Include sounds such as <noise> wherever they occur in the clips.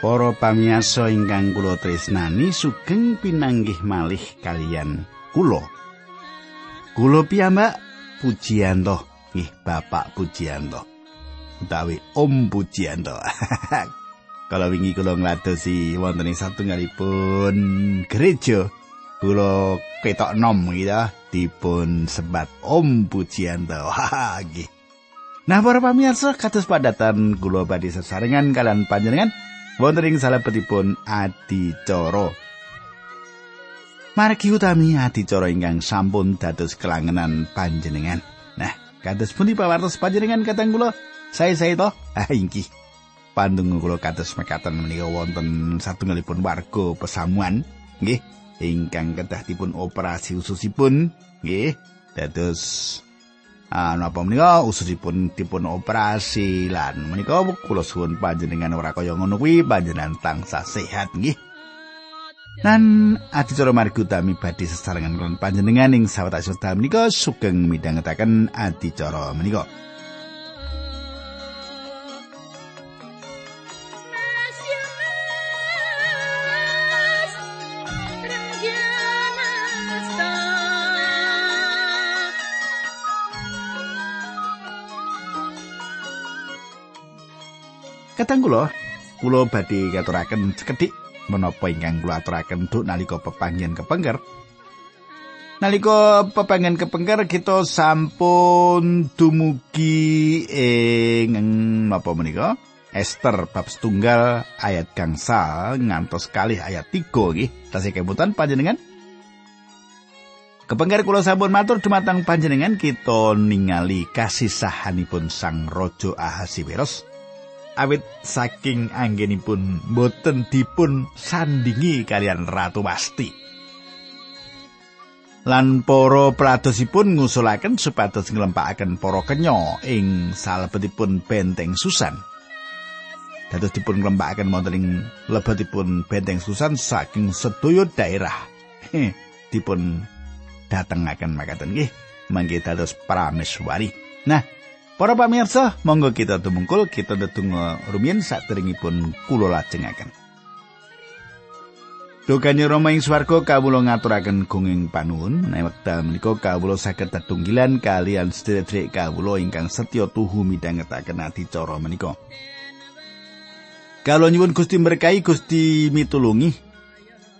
Para pamiyarsa ingkang kula tresnani sugeng pinanggih malih kalian kula. Kula piyambak pujianto, nggih Bapak pujianto. Utawi Om pujianto. <laughs> Kalau wingi kula ngladosi wonten ing satunggalipun gereja, kula ketok nom gitu dipun sebat Om pujianto. <laughs> Nggih. Nah, para pamirsa kados padatan kula badhe sesarengan kalian panjenengan wonten ing salebetipun adicara. Margi utami adicara ingkang sampun dados kelangenan panjenengan. Nah, kados pundi pawartos panjenengan katang kula? Saya-saya to? Ah, inggih. Pandungu kula kados mekaten menika wonten satunggalipun warga pesamuan, nggih, ingkang kedah dipun operasi ususipun, nggih. Dados napa menika ususipun dipun operasi lan menika kula suwun panjenengan ora kaya ngono kuwi panjenengan tansah sehat nggih. Lan adicara margi utami badhe sesarengan kalian panjenengan ing wekdal menika sugeng midhangetaken adicara menika. Katang kula, kula badhe ngaturaken sekedhik menapa ingkang kula aturaken duk nalika pepanggen kepengker. Nalika pepanggen kepengker kita sampun dumugi ing napa menika? Esther bab setunggal ayat gangsal ngantos kali ayat 3 nggih. Tasih kemutan panjenengan Kepengker kula sampun matur dumateng panjenengan kita ningali kasisahanipun Sang Raja Ahasiweros awit saking anggenipun boten dipun sandingi kalian Ratu Wasti. Lan para pradosipun ngusulaken supados nglempakaken para kenya ing salebetipun benteng Susan. Dados dipun nglempakaken wonten ing lebetipun benteng Susan saking sedaya daerah. dipun datengaken makaten nggih mangke dados prameswari. Nah, Para pamirsa, monggo kita tumungkul kita ndedonga rumiyin saderengipun kula lajengaken. Dukane Rama ing swarga kawula ngaturaken gunging panuwun menawi wekdal menika kawula saged tetunggilan kalian sedherek kawula ingkang setya tuhu midhangetaken adicara menika. Kawula nyuwun Gusti berkahi Gusti mitulungi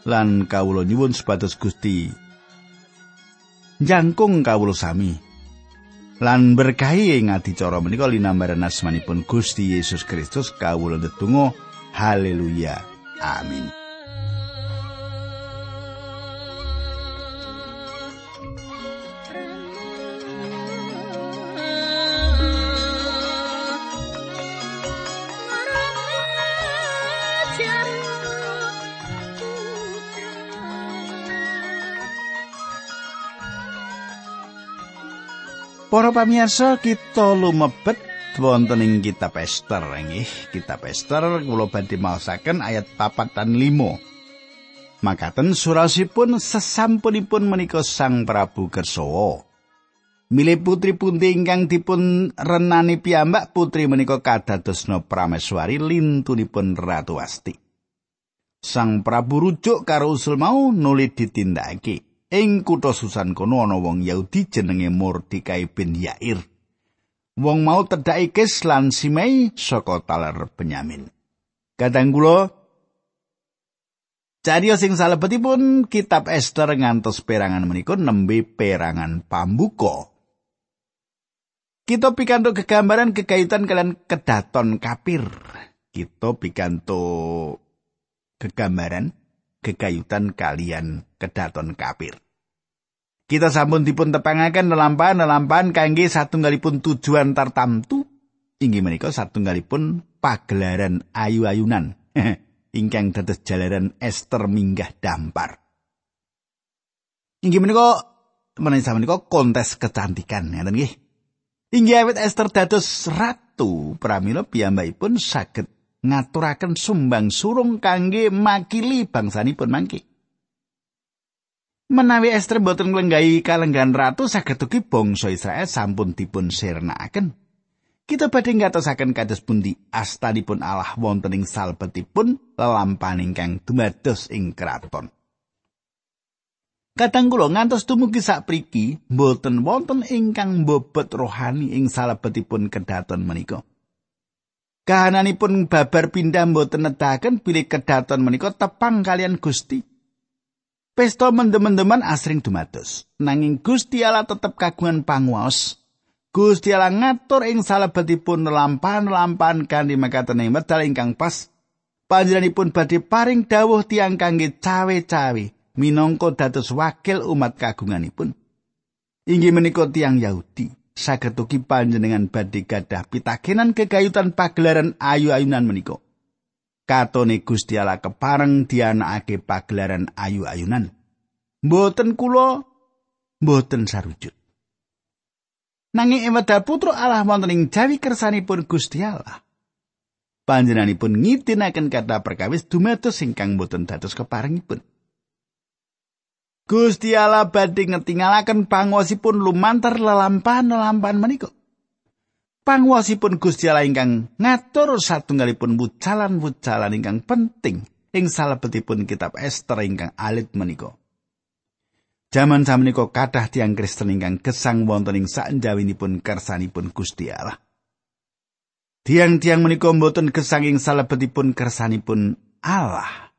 lan kawula nyuwun supados Gusti jangkung kawula sami lan berkahi ing adicara menika linambaran asmanipun Gusti Yesus Kristus kawula ndedonga haleluya. Amin Para pamirsa kita lumebet wonten ing kitab Esther nggih. Kitab Esther kula badhe maosaken ayat 4 dan 5. Makaten surasipun sesampunipun menika Sang Prabu Kersawa. Milih putri pundi ingkang dipun renani piyambak putri menika kadadosna prameswari lintunipun Ratu Asti. Sang Prabu rujuk karo usul mau nuli ditindakake. Ing kutha Susan kono ana wong Yahudi jenenge Mordekai bin Yair. Wong mau tedhaki Kis lan Simei saka taler Benyamin. Kadang kula Cariyo sing salebetipun kitab Esther ngantos perangan menika nembe perangan pambuka. Kita pikantuk kegambaran kekaitan kalian kedaton kapir. Kita pikantuk kegambaran kekayutan kalian kedaton kapir. Kita sampun dipun tepangaken lelampahan-lelampahan kangge satunggalipun tujuan tartamtu inggih menika satunggalipun pagelaran ayu-ayunan <laughs> ingkang dados jalaran Esther minggah dampar. Inggih menika menika menika kontes kecantikan ngeten nggih. Inggih awit Esther dados ratu pramila piyambakipun saged ngaturaken sumbang surung kangge makili bangsanipun mangke. Menawi Esther boten nglenggahi kalenggan ratu saged ugi bangsa Israel sampun dipun sirnakaken. Kita badhe ngatosaken kados pundi astanipun Allah wonten ing salebetipun lelampahan ingkang dumados ing kraton. Kadang kula ngantos dumugi sapriki mboten wonten ingkang bobot rohani ing salebetipun kedaton menika. Kahananipun babar pindah mboten nedahaken bilih kedaton menika tepang kalian Gusti. Pesta mendem-mendeman asring dumados, nanging Gusti Allah tetep kagungan panguwas Gusti Allah ngatur ing salebetipun lampahan-lampahan kanthi mekaten ing medal ingkang pas. Panjenenganipun badhe paring dawuh tiang kangge cawe-cawe minangka dados wakil umat kagunganipun. Inggih menika tiang Yahudi. Saged ugi panjenengan badhe gadah pitakenan kegayutan pagelaran ayu-ayunan menika. Katone Gusti Allah kepareng dianakake pagelaran ayu-ayunan. Mboten kula mboten sarujut. Nanging eweda putra Allah wonten ing jawi kersanipun Gusti Allah. Panjenenganipun ngidinaken kata perkawis dumados ingkang boten dados keparengipun. Gusti Allah badhe ngetingalaken panguwasipun lumantar lelampahan-lelampahan menika. Panguwasipun Gusti Allah ingkang ngatur satunggalipun wucalan-wucalan ingkang penting ing salebetipun kitab Ester ingkang alit menika. Jaman samenika kathah tiang Kristen ingkang gesang wonten ing saenjawinipun kersanipun Gusti Allah. Tiang-tiang menika mboten gesang ing salebetipun kersanipun Allah.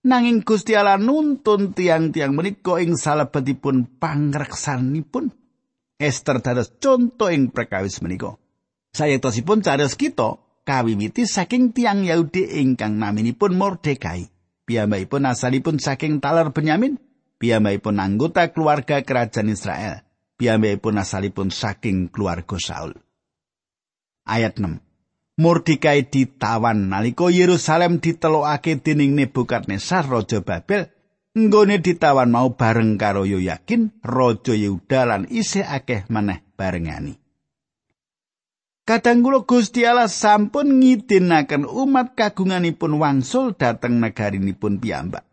Nanging Gusti Allah nuntun tiang-tiang menika ing salebetipun pangreksanipun. Esther dados conto ing perkawis menika. Sayetosipun cados kita kawiwiti saking tiang Yahudi ingkang naminipun Mordekai. Piyambakipun asalipun saking taler Benyamin pun anggota keluarga kerajaan Israel. pun asalipun saking keluarga Saul. Ayat 6. Mordekai ditawan nalika Yerusalem ditelokake dening Nebukadnezar raja Babel nggone ditawan mau bareng karo Yoyakin raja Yehuda lan isih akeh maneh barengani. Kadang kula Gusti Allah sampun ngidinaken umat kagunganipun wangsul dhateng negarinipun piyambak.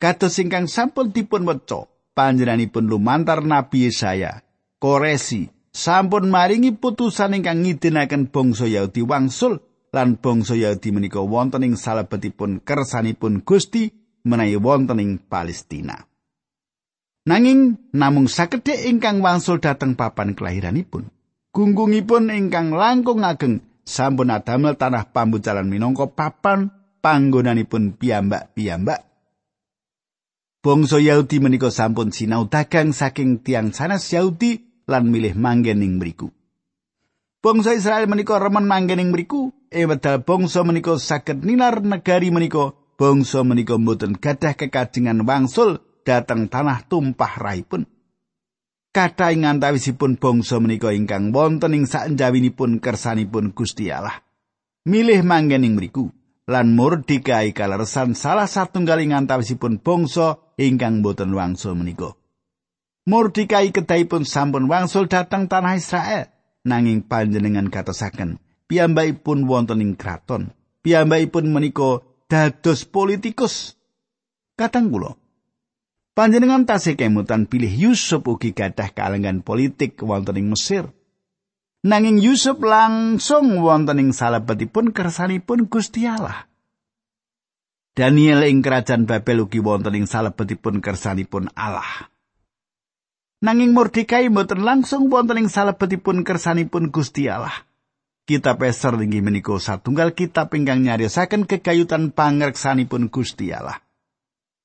Kados ingkang sampun dipun weca, panjenenganipun lumantar Nabi Yesaya, koresi, sampun maringi putusan ingkang ngidinaken bangsa Yahudi wangsul lan bangsa Yahudi menika wonten ing salebetipun kersanipun Gusti menawi wonten ing Palestina. Nanging namung sakedhik ingkang wangsul dhateng papan kelahiranipun. Gunggungipun ingkang langkung ageng sampun adamel tanah pambucalan minangka papan panggonanipun piyambak-piyambak Bangsa Yahudi menika sampun sinau dagang saking tiang sanes Yahudi lan milih manggen ing mriku. Bangsa Israel menika remen manggen ing mriku, e wedal bangsa menika saged nilar negari menika, bangsa menika mboten gadah kekajengan wangsul dateng tanah tumpah raipun. Kata ing antawisipun bangsa menika ingkang wonten ing saenjawinipun kersanipun Gusti Allah. Milih manggen ing mriku lan Mordekai kaleresan salah satunggaling antawisipun bangsa ingkang boten wangsul menika. Mordekai kedahipun sampun wangsul datang tanah Israel, nanging panjenengan katosaken, piyambakipun wonten ing kraton. Piyambakipun menika dados politikus. Katang kula, panjenengan tasih kemutan pilih Yusuf ugi gadah kalengan politik wonten ing Mesir. Nanging Yusuf langsung wonten ing salebetipun kersanipun Gusti Allah. Daniel ing kerajaan Babel ugi wonten ing salebetipun kersanipun Allah. Nanging Mordekai mboten langsung wonten ing salebetipun kersanipun Gusti Allah. Kitab Ester inggih menika satunggal kitab ingkang nyariosaken kegayutan pangreksanipun Gusti Allah.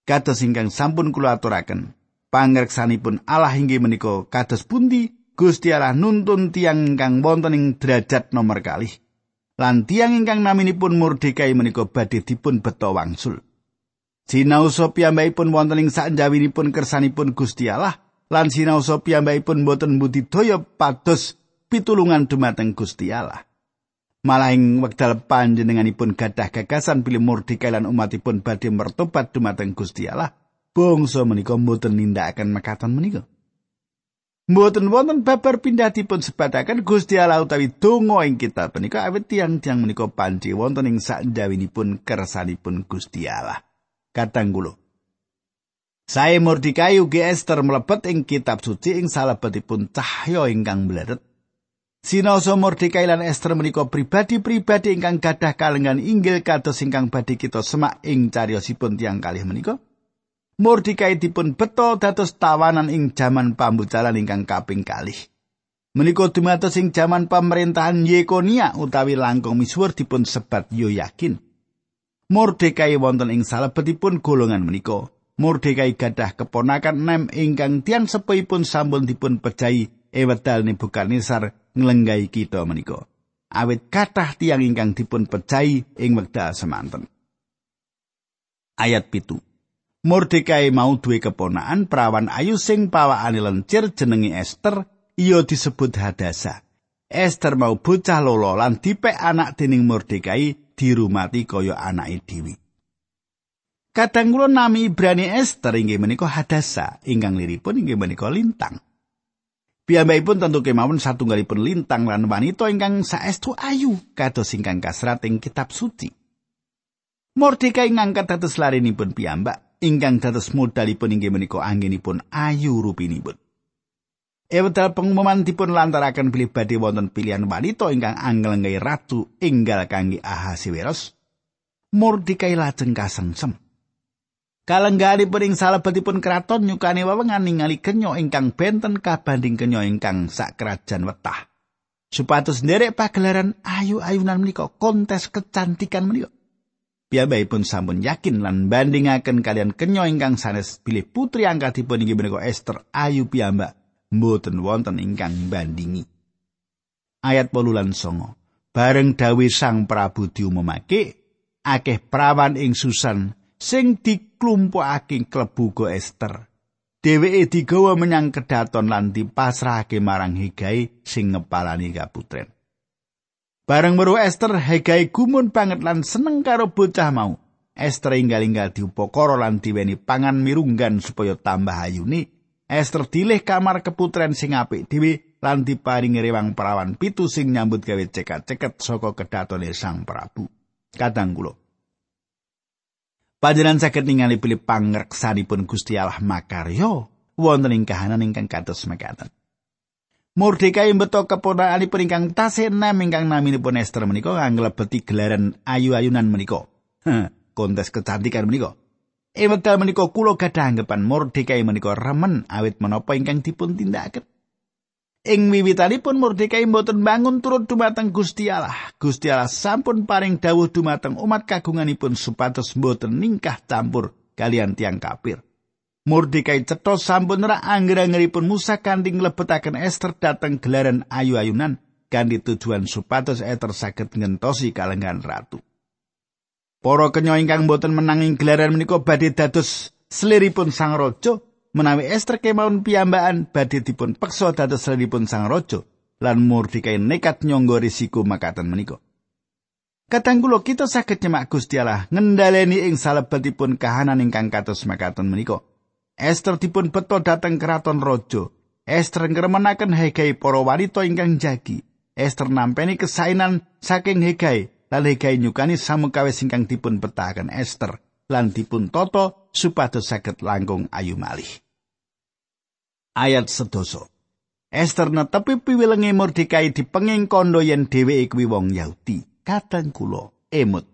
Kados ingkang sampun kula aturaken, pangreksanipun Allah inggih menika kados pundi Gusti Allah nuntun tiang ingkang wonten ing derajat nomor kalih. lan tiang ingkang naminipun Mordekai menika badhe dipun beto wangsul. Sinau piyambakipun wonten ing sanjawinipun kersanipun Gusti Allah lan sinau piyambakipun boten budidaya pados pitulungan dumateng Gusti Allah. Malah ing wekdal panjenenganipun gadah gagasan pilih Mordekai lan umatipun badhe mertobat dumateng Gusti Allah, bangsa menika boten nindakaken mekaten menika. Mboten wonten babar pindah dipun sebataken Gusti Allah utawi donga ing kitab menika awit tiang-tiang menika panci wonten ing sakjawinipun kersanipun Gusti Allah. Katang kula. Sae Mordekai ugi Esther mlebet ing kitab suci ing salebetipun cahya ingkang mleret. Sinaosa Mordekai lan Esther menika pribadi-pribadi ingkang gadah kalengan inggil kados ingkang badhe kita semak ing cariyosipun tiang kalih menika. Mordekai dipun beto dados tawanan ing jaman pambucalan ingkang kaping kalih. Menika dumados ing jaman pemerintahan Yekonia utawi langkung misuwur dipun sebat Yoyakin. Mordekai wonten ing salebetipun golongan menika. Mordekai gadah keponakan nem ingkang tiang sepuhipun sampun dipun pejahi ewedal Nebukadnezar nglenggai kita menika. Awit kathah tiang ingkang dipun pecahi ing wekdal semanten. Ayat pitu. Mordekai mau duwe keponakan perawan ayu sing pawakane lencir jenenge Esther, iya disebut Hadasa. Esther mau bocah lolo lan dipek anak dening Mordekai dirumati kaya anake dhewe. Kadang kula nami Ibrani Esther inggih menika Hadasa, ingkang liripun inggih menika lintang. Piyambakipun tentu kemawon satunggalipun lintang lan wanita ingkang saestu ayu kados ingkang kasrat ing kitab suci. Mordekai ngangkat dados larinipun piyambak ingkang dados modalipun inggih menika anggenipun ayu rupinipun. Ewedal pengumuman dipun lantaraken bilih badhe wonten pilihan wanita ingkang angel ratu enggal kangge Ahasiweros. Mordekai lajeng kasengsem. Kalengganipun ing salebetipun kraton nyukani wewengan ningali kenya ingkang benten kabanding kenya ingkang sak kerajaan wetah. Supados nderek pagelaran ayu-ayunan menika kontes kecantikan menika. Piyambakipun sampun yakin lan bandingaken kalian kenya ingkang sanes pilih putri angkatipun inggih menika Esther ayu piyambak mboten wonten ingkang bandingi. Ayat 8 lan 9. Bareng dawe Sang Prabu diumumake akeh prawan ing Susan sing diklumpukake klebu go Ester. Dheweke digawa menyang kedaton lan dipasrahake marang Hegai sing ngepalani kaputren. Bareng weruh Ester, Hegai gumun banget lan seneng karo bocah mau. Ester inggal-inggal diupakara lan diweni pangan mirunggan supaya tambah ayune. Ester dilih kamar keputren sing apik dhewe lan diparingi rewang perawan pitu sing nyambut gawe cekat-ceket saka kedatone Sang Prabu. Kadang kula Panjenengan saged ningali pilih pangreksanipun Gusti Allah makaryo wonten ing kahanan ingkang kados mekaten. Mordekai mbeto keponakanipun ingkang tasih enem ingkang naminipun Esther menika nglebeti gelaran ayu-ayunan menika. Kontes kecantikan menika. Ewedal menika kula gadah anggapan Mordekai menika remen awit menapa ingkang dipun tindakaken. Ing wiwitanipun Mordekai mboten bangun turut dumateng Gusti Allah. Gusti Allah sampun paring dawuh dumateng umat kagunganipun supados mboten ningkah campur kalian tiang kafir. Mordekai cetha sampun ra angger-anggeripun Musa kanthi nglebetaken Esther dateng gelaran ayu-ayunan kanthi tujuan supados Esther saged ngentosi kalenggan ratu. Para kenya ingkang mboten menanging gelaran menika badhe dados seliripun sang raja menawi Esther kemawon piyambakan badhe dipun peksa dados salinipun sang raja lan Mordekai nekat nyangga risiko makaten menika. Kadang kula kita saged nyemak Gusti Allah ngendhaleni ing salebetipun kahanan ingkang kados makaten menika. Esther dipun beto dhateng keraton raja. Esther ngremenaken Hegai para wanita ingkang jagi. Esther nampeni kesainan saking Hegai, lan Hegai nyukani samukawis ingkang dipun betahaken Esther. Lan dipun toto supados saged langkung ayu malih. Ayat sedoso. Esther netepi piwilenge Mordekai dipenging kondo yen dheweke kuwi wong Yahudi. Kadang kula emut.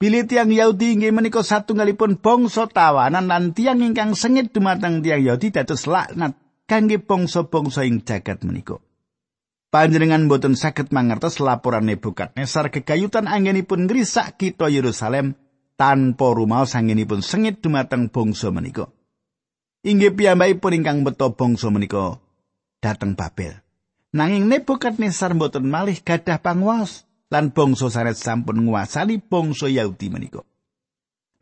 Bilih tiang Yahudi inggih menika satunggalipun bangsa tawanan lan tiang ingkang sengit dumateng tiang Yahudi dados laknat kangge bangsa-bangsa ing jagat menika. Panjenengan boten saged mangertos laporan Nebukadnezar kegayutan anggenipun ngrisak kita Yerusalem tanpa rumaos sangenipun sengit dumateng bangsa menika. Inggih piyambakipun ingkang beto bangsa menika dateng Babel. Nanging Nebukadnezar mboten malih gadah panguwas lan bangsa sanes sampun nguasani bangsa Yahudi menika.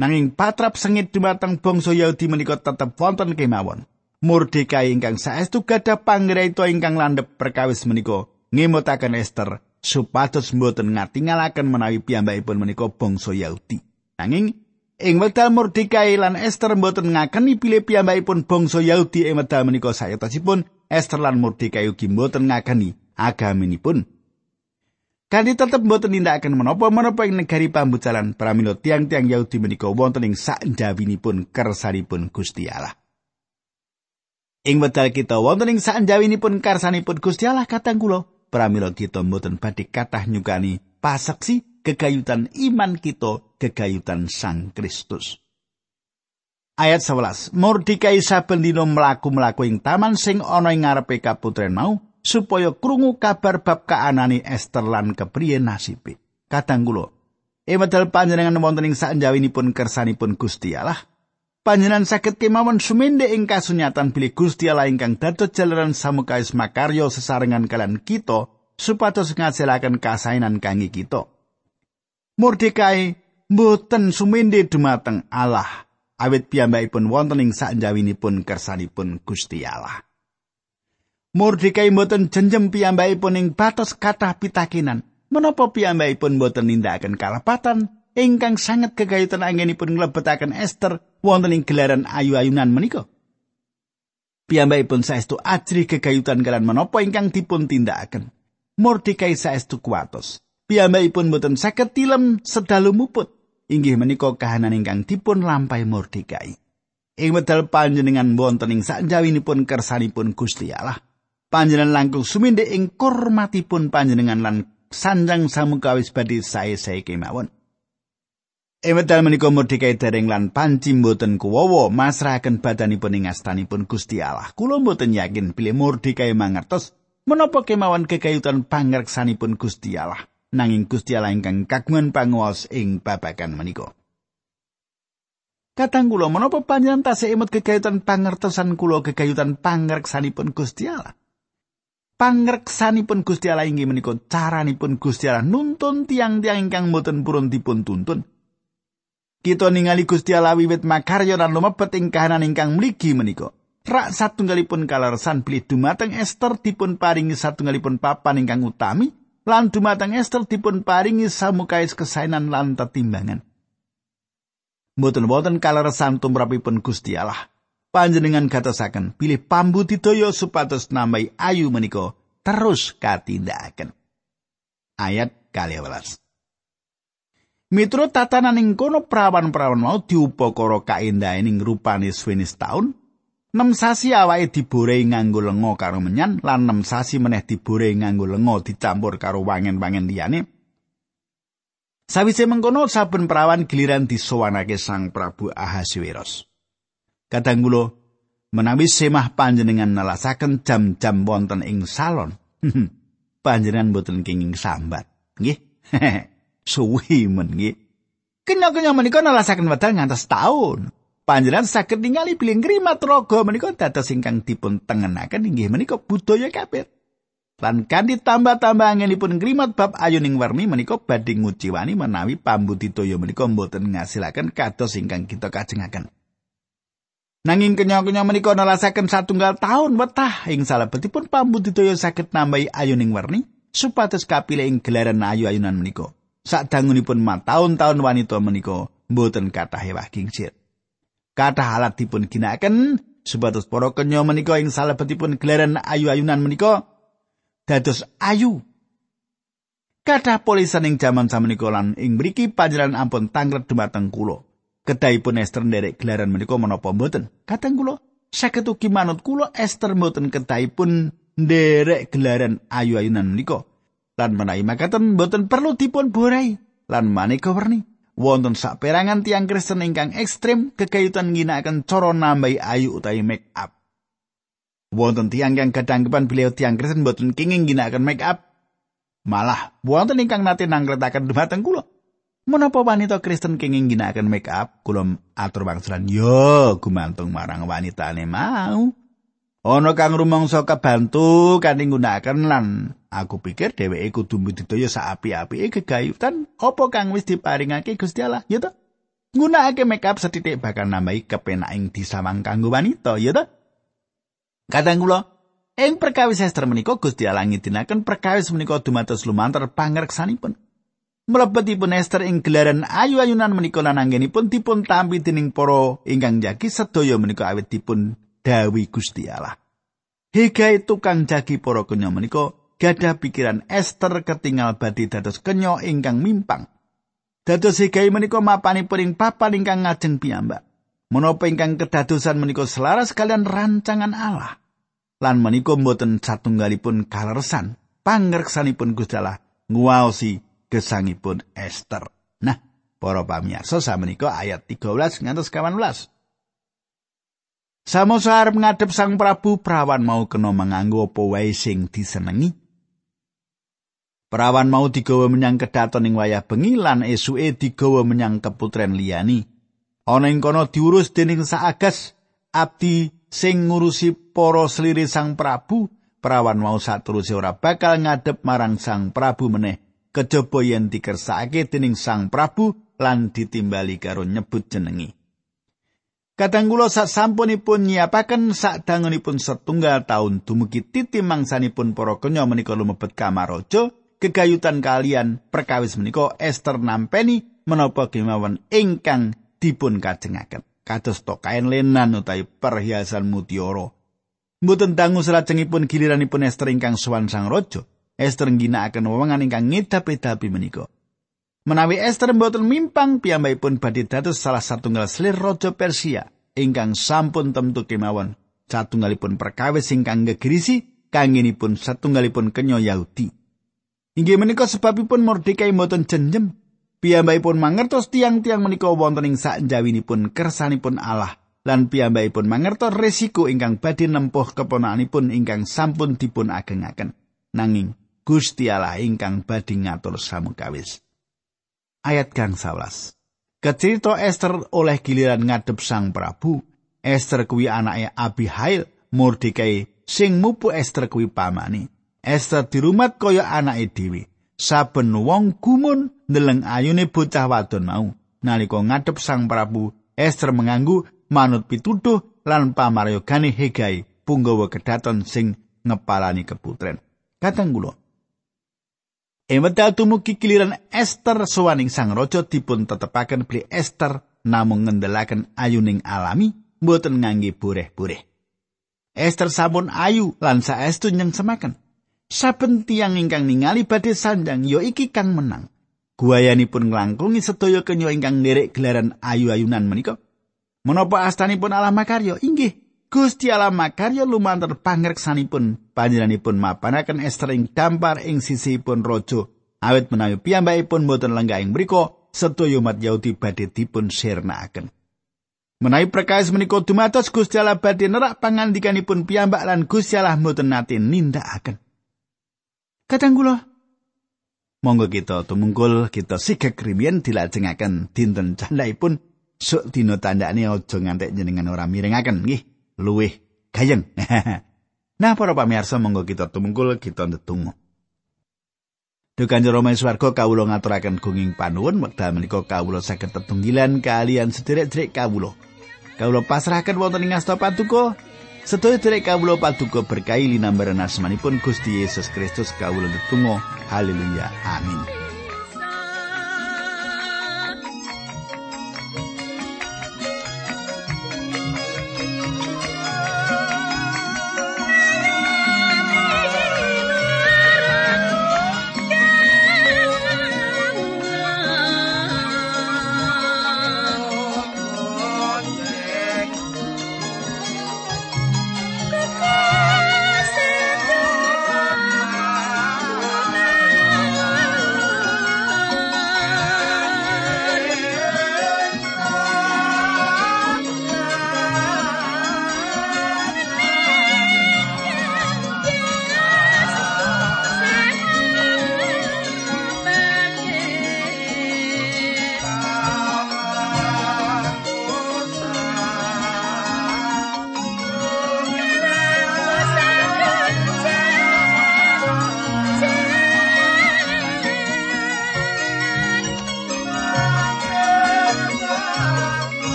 Nanging patrap sengit dumateng bangsa Yahudi menika tetep wonten kemawon. Mordekai ingkang saestu gadah panggraita ingkang landhep perkawis menika ngemutaken Esther supados mboten ngatingalaken menawi piyambakipun menika bangsa Yahudi. Nanging ing wekdal Mordekai lan Esther mboten ngakeni pilih piyambakipun bangsa Yahudi ing wekdal menika sayatosipun Esther lan Mordekai ugi mboten ngakeni agaminipun. Kanthi tetep mboten nindakaken menapa-menapa ing negari pambucalan pramila tiang-tiang Yahudi menika wonten ing sakjawinipun kersanipun Gusti Allah. Ing wekdal kita wonten ing sakjawinipun kersanipun Gusti Allah katang kula pramila kita mboten badhe kathah nyukani paseksi kegayutan iman kita kegayutan Sang Kristus. Ayat 11. Mordikai saben dina mlaku-mlaku ing taman sing ana ing ngarepe kaputren mau supaya krungu kabar bab kaanani Ester lan kepriye nasibe. Kadang kula, e medal panjenengan wonten ing sanjawinipun kersanipun Gusti Allah, panjenengan saged kemawon sumende ing kasunyatan bilih Gusti Allah ingkang dados jalaran samukais makaryo sesarengan kalian kita supados ngasilaken kasainan kangge kita. Mordekai mboten sumende dumateng Allah awit piyambakipun wonten ing sanjawinipun kersanipun Gusti Allah. Mordekai mboten jenjem piyambakipun ing batas kathah pitakenan. Menapa piyambakipun mboten nindakaken kalapatan ingkang sanget kegayutan anggenipun nglebetaken Esther wonten ing gelaran ayu-ayunan menika? Piyambakipun saestu ajri kegayutan kalian menapa ingkang dipun tindakaken. Mordekai saestu kuatos. Piyambakipun mboten saged tilem sedalu muput. Inggih menika kahanan ingkang dipun lampahi Mordekai. Ing wedal panjenengan wonten ing sakjawinipun kersanipun Gusti Allah, panjenengan langkung sumindhe ing kurmatipun panjenengan lan sanjang samukawis badhe sae-sae kemawon. Ing wedal menika Mordekai dereng lan panci mboten kuwowo masrahaken badanipun ing astanipun Gusti Allah. Kula mboten yakin bilih Mordekai mangertos menapa kemawon kekayutan pangreksanipun Gusti Allah. Nanging Gusti Allah ingkang kagungan panguwas ing babagan menika. Katang kula menapa panjenengan tasih emut kegayutan pangertosan kula kegayutan pangreksanipun Gusti Allah. Pangreksanipun Gusti Allah inggih menika caranipun Gusti Allah nuntun tiang-tiang ingkang boten purun dipun tuntun. Kita ningali Gusti Allah wiwit makarya lan lumebet ing kahanan ingkang mligi menika. Rak satunggalipun kalersan bilih dumateng Esther dipun paringi satunggalipun papan ingkang utami lan dumateng Esther dipun paringi samukais kesainan lan tetimbangan. Mboten-mboten kaleresan tumrapipun Gusti Allah. Panjenengan gatosaken pilih pambu didaya supados nambahi ayu menika terus katindakaken. Ayat 12. Mitro tatanan ing kono prawan-prawan mau diupakara kaendahe ing rupane suwene taun Nem sasi awake diborei nganggo lenga karo menyan lan nem sasi meneh diborei nganggo lenga dicampur karo wangen-wangen liyane. Sawise mengkono saben perawan giliran disowanake Sang Prabu Ahasiweros. Kadang kula menawi semah panjenengan nelasaken jam-jam wonten ing salon. panjenengan boten kenging sambat. Nggih. <laughs> Suwi men nggih. Kenya-kenya menika nelasaken wedal ngantos taun. Panjenengan saged ningali bilih ngrimat raga menika dados ingkang dipun tengenaken inggih menika budaya kabeh. Lan kanthi tambah-tambah angenipun ngrimat bab ayuning warni menika badhe nguciwani menawi pambudidaya menika mboten ngasilaken kados ingkang kita kajengaken. Nanging kenya-kenya menika nelasaken satunggal taun wetah ing salebetipun pambudidaya saged nambahi ayuning warni supados kapilih ing gelaran ayu-ayunan menika. Sadangunipun ma taun-taun wanita menika mboten kathah ewah kingsir. Kathah alat dipun ginakaken supados para kenya menika ing salebetipun gelaran ayu-ayunan menika dados ayu. Kathah polisan ing jaman samenika lan ing mriki panjenengan ampun tanglet dumateng kula. Kedahipun Esther nderek gelaran menika menapa mboten? Kadang kula saged ugi manut kula Esther mboten kedahipun nderek gelaran ayu-ayunan menika. Lan menawi makaten mboten perlu dipun borai lan maneka werni. Wonten saperangan tiang Kristen ingkang ekstrem kekayutan ngginakaken cara nambahi ayu utawi make up. Wonten tiang yang kadangkepan beliau tiang Kristen boten kenging ngginakaken make up. Malah wonten ingkang nate nangretaken dumateng kula. Menapa wanita Kristen kenging ngginakaken make up? Kula atur wangsulan, "Yo, gumantung marang wanitane mau." Ana kang rumangsa kebantu kanthi nggunakaken lan aku pikir dheweke kudu mbudidaya saapi-apike gegayutan. Apa kang wis diparingake Gusti Allah? Ya to. Nggunakake makeup setitik bakal nambahi kepenaking disawang kanggo wanita ya to. Kadang kula ing perkawis sastra menika Gusti Allah ngidinaken perkawis menika dumados lumantar pangreksanipun. Mlebetipun Esther ing gelaran ayu-ayunan menika lan anggenipun dipun tampi dening para ingkang jagi sedaya menika awit dipun dawi Gusti Allah. Hegai tukang jagi para kenya menika gadah pikiran Esther ketinggal badhe dados kenya ingkang mimpang. Dados Hegai menika mapani puring papan ingkang ngajeng piyambak. Menapa ingkang kedadosan menika selaras kalian rancangan Allah. Lan menika mboten satunggalipun kalersan pangreksanipun Gusti Allah nguwaosi gesangipun Esther. Nah, para pamirsa samenika ayat 13 ngantos 18. Samosa arep ngadep Sang Prabu prawan mau kena manganggo apa wae sing disenengi. Prawan mau digawa menyang kedaton ing wayah bengi lan esuke digawa menyang keputren liyani. Ana ing kono diurus dening saagas abdi sing ngurusi para slire Sang Prabu. Prawan mau saterusé ora bakal ngadep marang Sang Prabu meneh kejaba yen dikersakake dening Sang Prabu lan ditimbali karo nyebut jenengi. Kadang kula sak sampunipun nyiapaken sak dangunipun setunggal taun dumugi titi mangsanipun para kenya menika lumebet kamar raja gegayutan kalian perkawis menika Esther nampeni menapa kemawon ingkang dipun kajengaken. Kados to kain lenan utawi perhiasan mutiara. Mboten dangu salajengipun giliranipun Esther ingkang sowan sang raja. Esther ngginakaken wewengan ingkang ngedapi-dapi menika Menawi Esther mboten mimpang piyambakipun badhe dados salah satunggal selir raja Persia ingkang sampun temtu kemawon satunggalipun perkawis ingkang gegrisi kangenipun satunggalipun kenya Yahudi. Inggih menika sebabipun Mordekai mboten jenjem piyambakipun mangertos tiang-tiang menika wonten ing sakjawinipun kersanipun Allah lan piyambakipun mangertos resiko ingkang badhe nempuh keponakanipun ingkang sampun dipun agengaken. Nanging Gusti Allah ingkang badhe ngatur samukawis. Ayat kang sawas. Kecerita Esther oleh giliran ngadep sang Prabu. Esther kuwi anake Abihail, Mordekai sing mupu Esther kuwi pamani. Esther dirumat kaya anake dhewe. Saben wong gumun ndeleng ayune bocah wadon mau. Nalika ngadep sang Prabu, Esther menganggu manut pituduh lan pamarayogane Hegai, punggawa kedaton sing ngepalani keputren. Katang kula, Emedal tumugi kiliran Esther sowaning sang raja dipun tetepaken beli Esther namung ngendelaken ayuning alami mboten ngangge bureh-bureh. Esther sampun ayu lan saestu nyeng. Saben tiang ingkang ningali badhe sanjang ya iki kang menang. Guayanipun nglangkungi sedaya kenya ingkang nderek gelaran ayu-ayunan menika. Menapa astanipun Allah makarya? Inggih, Gusti Allah makarya lumantar pangreksanipun panjenenganipun mapanaken Esther ing dampar ing sisihipun raja awit menawi piyambakipun boten lenggah ing mriku sedaya umat Yahudi badhe dipun sirnakaken. Menawi perkawis menika dumados Gusti Allah badhe nerak pangandikanipun piyambak lan Gusti Allah mboten nate nindakaken. Kadang kula monggo kita tumungkul kita sigek krimian dilajengaken dinten candhaipun sok dina tandane aja ngantek jenengan ora mirengaken nggih. luwih gayeng. <laughs> nah, para pamirsa monggo kita tumungkul kita ndedonga. Duh Kanjeng Rama swarga kawula ngaturaken gunging panuwun wekdal menika kawula saged tetunggilan kalian sederek-sederek kawula. Kawula pasrahaken wonten ing asta paduka. Sedaya derek kawula paduka berkahi linambaran asmanipun Gusti Yesus Kristus kawula ndedonga. Haleluya. Amin.